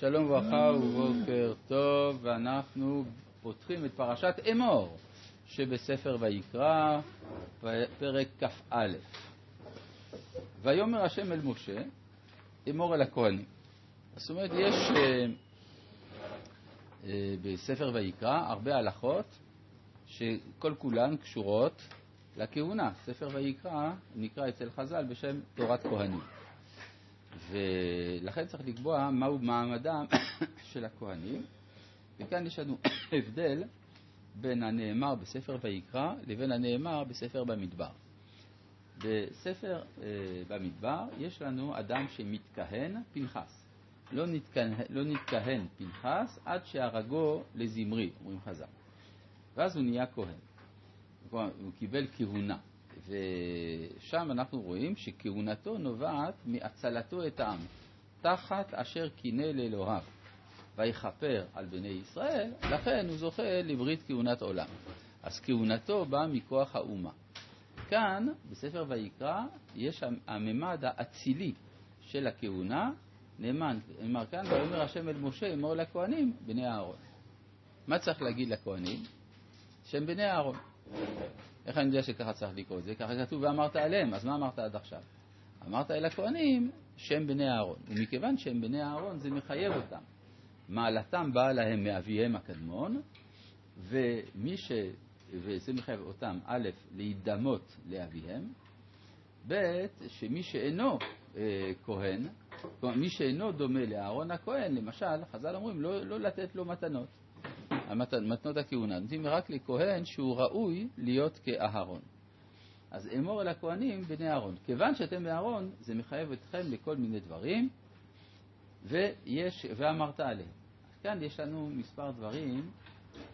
שלום וברכה ובוקר טוב, ואנחנו פותחים את פרשת אמור שבספר ויקרא, פרק כ"א. ויאמר השם אל משה, אמור אל הכהנים. זאת אומרת, יש אה, אה, בספר ויקרא הרבה הלכות שכל כולן קשורות לכהונה. ספר ויקרא נקרא אצל חז"ל בשם תורת כהנים. ולכן צריך לקבוע מהו מעמדם של הכהנים. וכאן יש לנו הבדל בין הנאמר בספר ויקרא לבין הנאמר בספר במדבר. בספר אה, במדבר יש לנו אדם שמתכהן, פנחס. לא נתכהן, לא נתכהן פנחס עד שהרגו לזמרי, אומרים חז"ל. ואז הוא נהיה כהן. הוא קיבל כהונה. ושם אנחנו רואים שכהונתו נובעת מהצלתו את העם, תחת אשר קינא לאלוהיו, ויכפר על בני ישראל, לכן הוא זוכה לברית כהונת עולם. אז כהונתו באה מכוח האומה. כאן, בספר ויקרא, יש הממד האצילי של הכהונה, נאמן, נאמר כאן, ויאמר השם אל משה, אמור לכהנים, בני אהרון. מה צריך להגיד לכהנים? שהם בני אהרון. איך אני יודע שככה צריך לקרוא את זה? ככה כתוב ואמרת עליהם, אז מה אמרת עד עכשיו? אמרת אל הכהנים שהם בני אהרון, ומכיוון שהם בני אהרון זה מחייב אותם. מעלתם באה להם מאביהם הקדמון, ומי ש... וזה מחייב אותם, א', להידמות לאביהם, ב', שמי שאינו אה, כהן, מי שאינו דומה לאהרון הכהן, למשל, חז"ל אומרים לא, לא לתת לו מתנות. מתנות הכהונה, נותנים רק לכהן שהוא ראוי להיות כאהרון. אז אמור אל הכהנים בני אהרון. כיוון שאתם באהרון, זה מחייב אתכם לכל מיני דברים, ויש, ואמרת עליהם. כאן יש לנו מספר דברים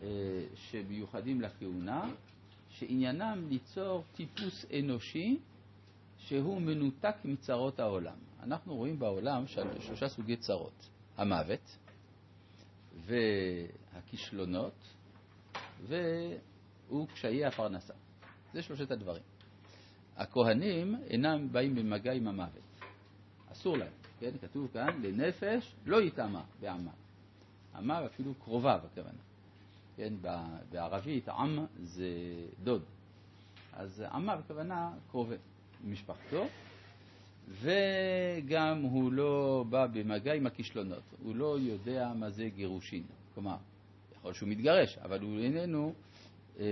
אה, שמיוחדים לכהונה, שעניינם ליצור טיפוס אנושי שהוא מנותק מצרות העולם. אנחנו רואים בעולם שלושה סוגי צרות. המוות, והכישלונות והוא קשיי הפרנסה. זה שלושת הדברים. הכהנים אינם באים במגע עם המוות. אסור להם, כן? כתוב כאן, לנפש לא יטמע בעמה. עמה אפילו קרוביו הכוונה. כן, בערבית עם זה דוד. אז עמה בכוונה קרובי משפחתו, וגם הוא לא בא במגע עם הכישלונות, הוא לא יודע מה זה גירושין. כלומר, יכול שהוא מתגרש, אבל הוא איננו אה,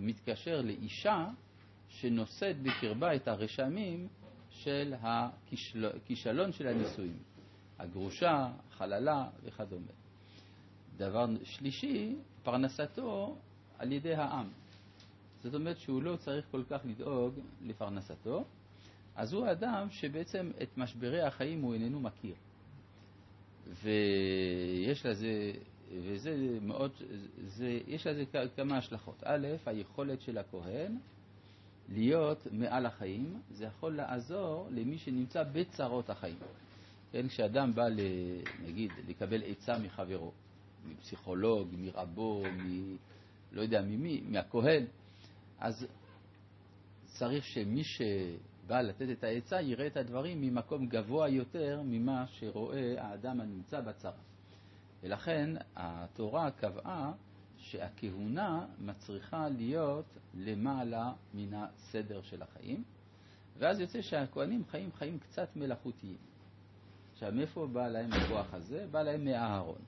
מתקשר לאישה שנושאת בקרבה את הרשמים של הכישלון של הנישואים, הגרושה, חללה וכדומה. דבר שלישי, פרנסתו על ידי העם. זאת אומרת שהוא לא צריך כל כך לדאוג לפרנסתו, אז הוא אדם שבעצם את משברי החיים הוא איננו מכיר. ויש לזה, וזה מאוד, זה, יש לזה כמה השלכות. א', היכולת של הכהן להיות מעל החיים, זה יכול לעזור למי שנמצא בצרות החיים. כן, כשאדם בא, נגיד, לקבל עצה מחברו, מפסיכולוג, מרבו, מ... לא יודע ממי, מהכהן, אז צריך שמי בא לתת את העצה יראה את הדברים ממקום גבוה יותר ממה שרואה האדם הנמצא בצרה. ולכן התורה קבעה שהכהונה מצריכה להיות למעלה מן הסדר של החיים, ואז יוצא שהכהנים חיים חיים קצת מלאכותיים. עכשיו, מאיפה בא להם הכוח הזה? בא להם מאהרון.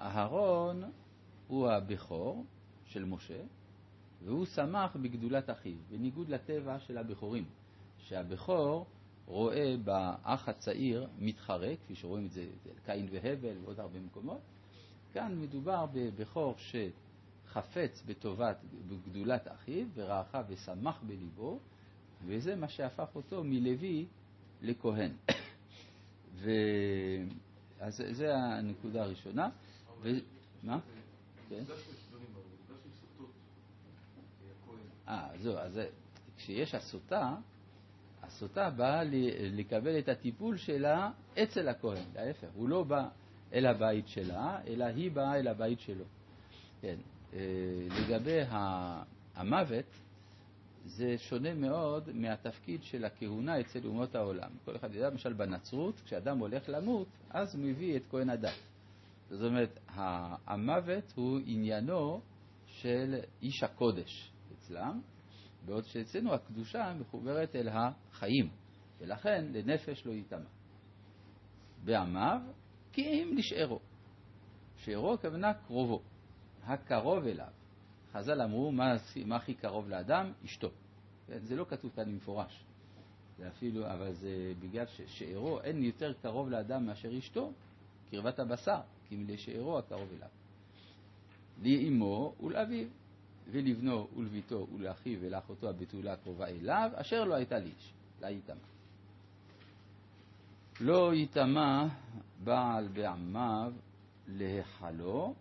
אהרון הוא הבכור של משה, והוא שמח בגדולת אחיו, בניגוד לטבע של הבכורים. שהבכור רואה באח הצעיר מתחרה, כפי שרואים את זה קין והבל ועוד הרבה מקומות. כאן מדובר בבכור שחפץ בטובת, בגדולת אחיו, ורעך ושמח בליבו, וזה מה שהפך אותו מלוי לכהן. ו... אז זו הנקודה הראשונה. ו... מה? כן? אה, זהו, אז כשיש הסוטה, הסוטה באה לקבל את הטיפול שלה אצל הכהן, להפך, הוא לא בא אל הבית שלה, אלא היא באה אל הבית שלו. כן, אה, לגבי המוות, זה שונה מאוד מהתפקיד של הכהונה אצל אומות העולם. כל אחד יודע, למשל בנצרות, כשאדם הולך למות, אז הוא מביא את כהן הדת. זאת אומרת, המוות הוא עניינו של איש הקודש אצלם, בעוד שאצלנו הקדושה מחוברת אל החיים, ולכן לנפש לא ייטמע. בעמיו, כי אם לשארו. שארו הכוונה קרובו, הקרוב אליו. חז"ל אמרו, מה, מה הכי קרוב לאדם? אשתו. כן, זה לא כתוב כאן במפורש. זה אפילו, אבל זה בגלל ששארו אין יותר קרוב לאדם מאשר אשתו, קרבת הבשר, כי אם לשארו הקרוב אליו. לאמו ולאביו, ולבנו ולביתו ולאחיו ולאחותו הבתולה הקרובה אליו, אשר לא הייתה לאיש, לה יטמע. לא יטמע בעל בעמיו להיכלו,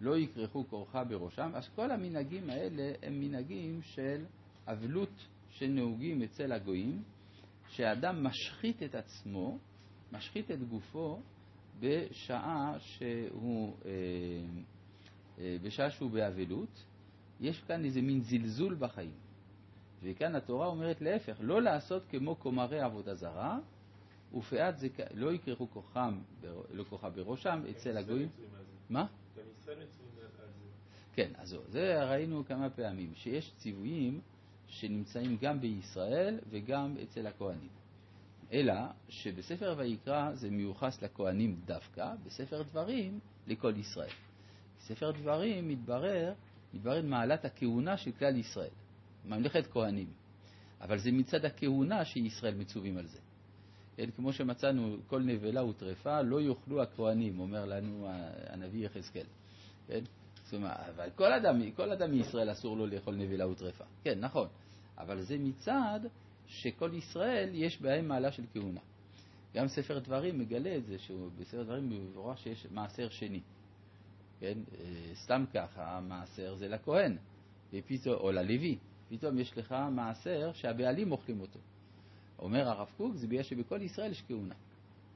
לא יכרכו כורחה בראשם. אז כל המנהגים האלה הם מנהגים של אבלות שנהוגים אצל הגויים, שאדם משחית את עצמו, משחית את גופו, בשעה שהוא, אה, בשעה שהוא באבלות. יש כאן איזה מין זלזול בחיים. וכאן התורה אומרת להפך, לא לעשות כמו כומרי עבודה זרה, ופאת זה לא יכרכו כוחם, לא כוחה בראשם אצל הגויים. מה? גם ישראל מצווים על זה. כן, אז זה ראינו כמה פעמים, שיש ציוויים שנמצאים גם בישראל וגם אצל הכוהנים. אלא שבספר ויקרא זה מיוחס לכהנים דווקא, בספר דברים לכל ישראל. בספר דברים מתברר, מתברר מעלת הכהונה של כלל ישראל, ממלכת כהנים. אבל זה מצד הכהונה שישראל מצווים על זה. כן, כמו שמצאנו, כל נבלה וטרפה לא יאכלו הכהנים, אומר לנו הנביא יחזקאל. כן? זאת אומרת, אבל כל אדם, כל אדם מישראל אסור לו לאכול נבלה וטרפה. כן, נכון. אבל זה מצד שכל ישראל יש בהם מעלה של כהונה. גם ספר דברים מגלה את זה, שבספר דברים מבורר שיש מעשר שני. כן? אה, סתם ככה, המעשר זה לכהן, ופתאום, או ללוי. פתאום יש לך מעשר שהבעלים אוכלים אותו. אומר הרב קוק, זה בגלל שבכל ישראל יש כהונה.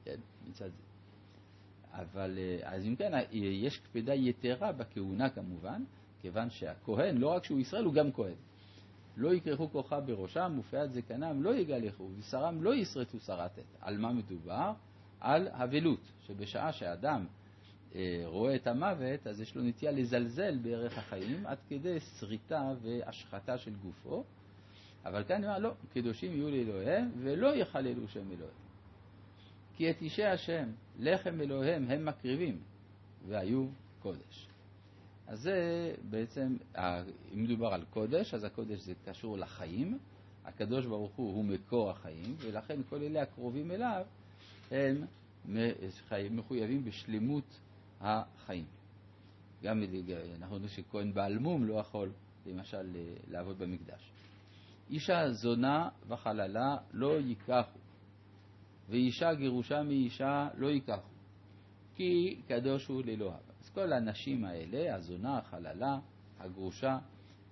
כן, מצד זה. אבל, אה, אז אם כן, אה, יש קפדה יתרה בכהונה כמובן, כיוון שהכהן, לא רק שהוא ישראל, הוא גם כהן. לא יכרכו כוחה בראשם, ופאת זקנם לא יגלחו, ושרם לא ישרטו שרתת. על מה מדובר? על אבלות, שבשעה שאדם רואה את המוות, אז יש לו נטייה לזלזל בערך החיים, עד כדי שריטה והשחתה של גופו. אבל כאן נאמר, לא, קדושים יהיו לאלוהיהם, ולא יחללו שם אלוהים. כי את אישי השם, לחם אלוהיהם, הם מקריבים, והיו קודש. אז זה בעצם, אם מדובר על קודש, אז הקודש זה קשור לחיים. הקדוש ברוך הוא הוא מקור החיים, ולכן כל אלה הקרובים אליו הם מחויבים בשלמות החיים. גם אנחנו יודעים שכהן בעל מום לא יכול, למשל, לעבוד במקדש. אישה זונה וחללה לא ייקחו, ואישה גירושה מאישה לא ייקחו, כי קדוש הוא לאלוהיו. אז כל הנשים האלה, הזונה, החללה, הגרושה,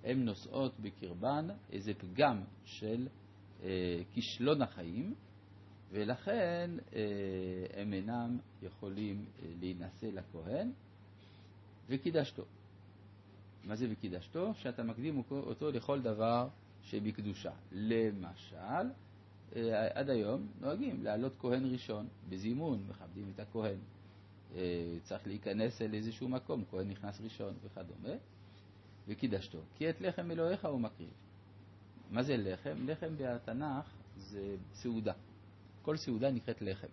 הן נושאות בקרבן איזה פגם של אה, כישלון החיים, ולכן אה, הם אינם יכולים אה, להינשא לכהן, וקידשתו. מה זה וקידשתו? שאתה מקדים אותו לכל דבר שבקדושה. למשל, אה, עד היום נוהגים להעלות כהן ראשון בזימון, מכבדים את הכהן. צריך להיכנס אל איזשהו מקום, כהן נכנס ראשון וכדומה, וקידשתו. כי את לחם אלוהיך הוא מקריב. מה זה לחם? לחם בתנ"ך זה סעודה. כל סעודה נקראת לחם.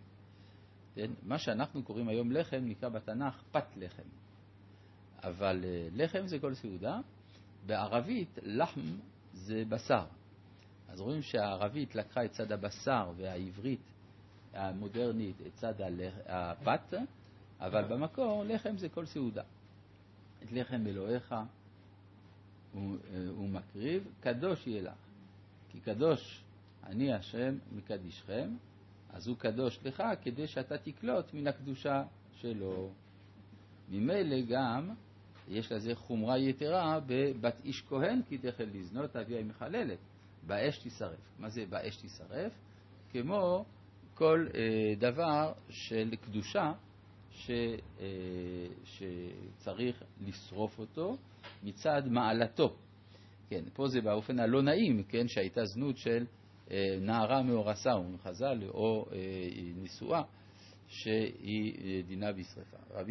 כן? מה שאנחנו קוראים היום לחם נקרא בתנ"ך פת לחם. אבל אה, לחם זה כל סעודה. בערבית לחם זה בשר. אז רואים שהערבית לקחה את צד הבשר והעברית המודרנית את צד הפת, אבל במקור לחם זה כל סעודה. את לחם אלוהיך הוא, הוא מקריב, קדוש יהיה לך. כי קדוש אני השם מקדישכם, אז הוא קדוש לך כדי שאתה תקלוט מן הקדושה שלו. ממילא גם יש לזה חומרה יתרה בבת איש כהן כי תחל לזנות אביה היא מחללת. באש תישרף. מה זה באש תישרף? כמו כל אה, דבר של קדושה ש, אה, שצריך לשרוף אותו מצד מעלתו. כן, פה זה באופן הלא נעים, כן, שהייתה זנות של נערה מאורסה, אומרים חז"ל, או אה, נשואה, שהיא אה, דינה בשרפה.